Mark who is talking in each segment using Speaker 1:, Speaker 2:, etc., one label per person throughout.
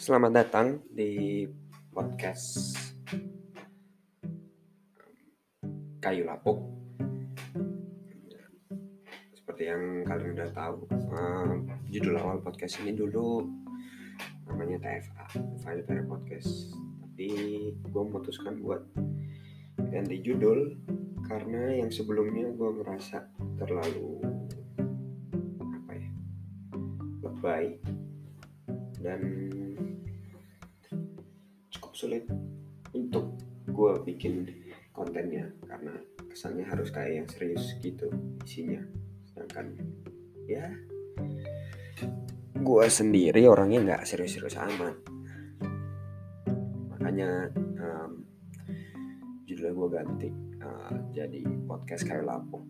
Speaker 1: Selamat datang di podcast Kayu Lapuk. Seperti yang kalian udah tahu, uh, judul awal podcast ini dulu namanya TFA, File Para Podcast. Tapi gue memutuskan buat ganti judul karena yang sebelumnya gue merasa terlalu apa ya lebay dan sulit untuk gue bikin kontennya karena kesannya harus kayak yang serius gitu isinya. Sedangkan ya gue sendiri orangnya nggak serius-serius amat. Makanya um, judulnya gue ganti uh, jadi podcast kayu lapuk.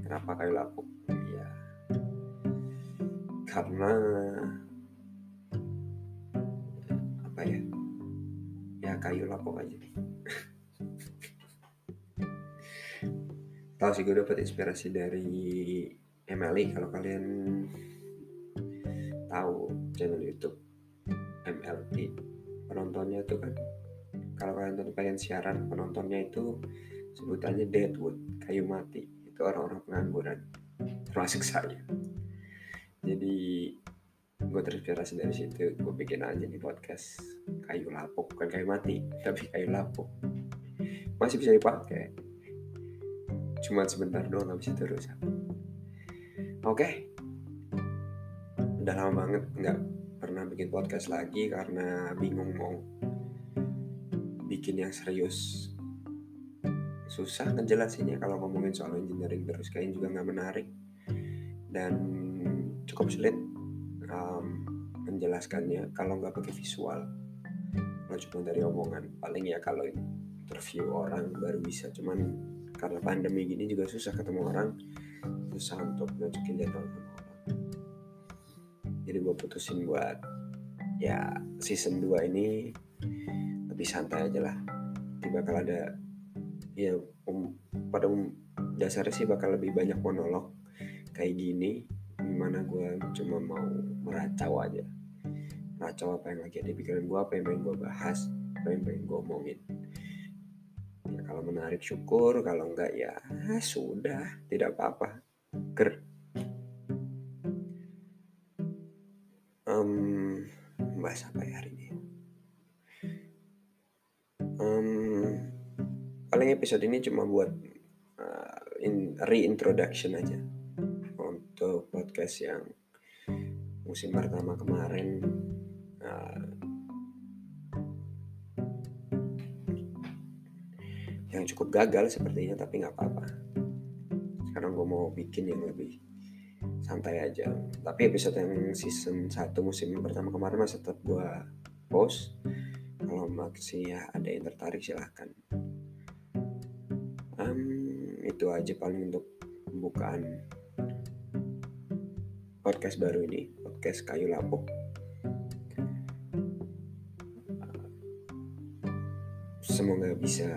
Speaker 1: Kenapa kayu lapuk? Ya karena kayu lapuk aja tahu sih gue dapet inspirasi dari MLI kalau kalian tahu channel YouTube MLI penontonnya itu kan kalau kalian tonton kalian siaran penontonnya itu sebutannya deadwood kayu mati. Itu orang-orang pengangguran termasuk saya. Jadi gue terinspirasi dari situ gue bikin aja nih podcast. Kayu lapuk bukan kayu mati tapi kayu lapuk. Masih bisa dipakai. Cuma sebentar doang habis itu rusak. Oke. Udah lama banget nggak pernah bikin podcast lagi karena bingung mau bikin yang serius. Susah ngejelasinnya kalau ngomongin soal engineering terus. Kayaknya juga nggak menarik. Dan cukup sulit um, menjelaskannya kalau nggak pakai visual kalau cuma dari omongan. Paling ya kalau interview orang baru bisa cuman karena pandemi gini juga susah ketemu orang susah untuk ngajakin jadwal sama orang. Jadi gue putusin buat ya season 2 ini lebih santai aja lah. Tidak bakal ada ya um, pada um, dasarnya sih bakal lebih banyak monolog kayak gini di mana gue cuma mau meracau aja. Meracau apa yang lagi ada di pikiran gue apa yang pengen gue bahas apa yang pengen gue omongin. Ya kalau menarik syukur kalau enggak ya sudah tidak apa-apa. Ger um, bahas apa ya hari ini? Um, paling episode ini cuma buat uh, in, reintroduction aja untuk podcast yang musim pertama kemarin uh, yang cukup gagal sepertinya tapi nggak apa-apa. Sekarang gue mau bikin yang lebih santai aja. Tapi episode yang season 1 musim pertama kemarin masih tetap gue post. Kalau masih ya ada yang tertarik silahkan. Um, itu aja paling untuk pembukaan podcast baru ini podcast kayu lapuk semoga bisa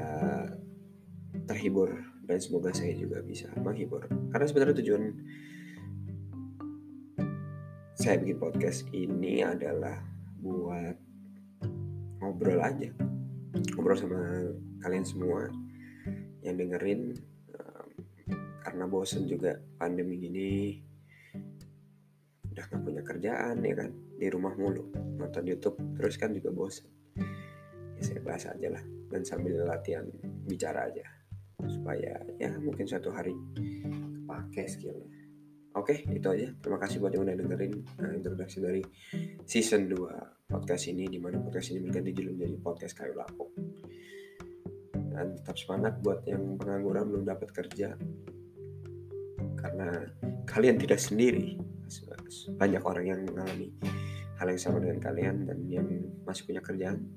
Speaker 1: terhibur dan semoga saya juga bisa menghibur. Karena sebenarnya tujuan saya bikin podcast ini adalah buat ngobrol aja. Ngobrol sama kalian semua yang dengerin um, karena bosen juga pandemi gini udah gak punya kerjaan ya kan? Di rumah mulu nonton YouTube terus kan juga bosen. Ya saya bahas aja lah dan sambil latihan bicara aja supaya ya mungkin suatu hari kepake skillnya. Oke itu aja. Terima kasih buat yang udah dengerin uh, introduksi dari season 2 podcast ini di mana podcast ini berganti judul menjadi podcast kayu lapuk. Dan tetap semangat buat yang pengangguran belum dapat kerja karena kalian tidak sendiri banyak orang yang mengalami hal yang sama dengan kalian dan yang masih punya kerjaan.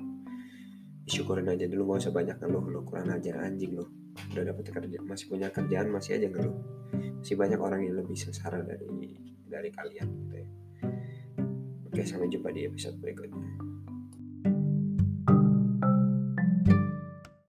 Speaker 1: Syukurin aja dulu gak usah banyak ngeluh lo kurang ajar anjing lo udah dapat kerja masih punya kerjaan masih aja ngeluh. Masih banyak orang yang lebih sengsara dari dari kalian gitu ya. Oke sampai jumpa di episode berikutnya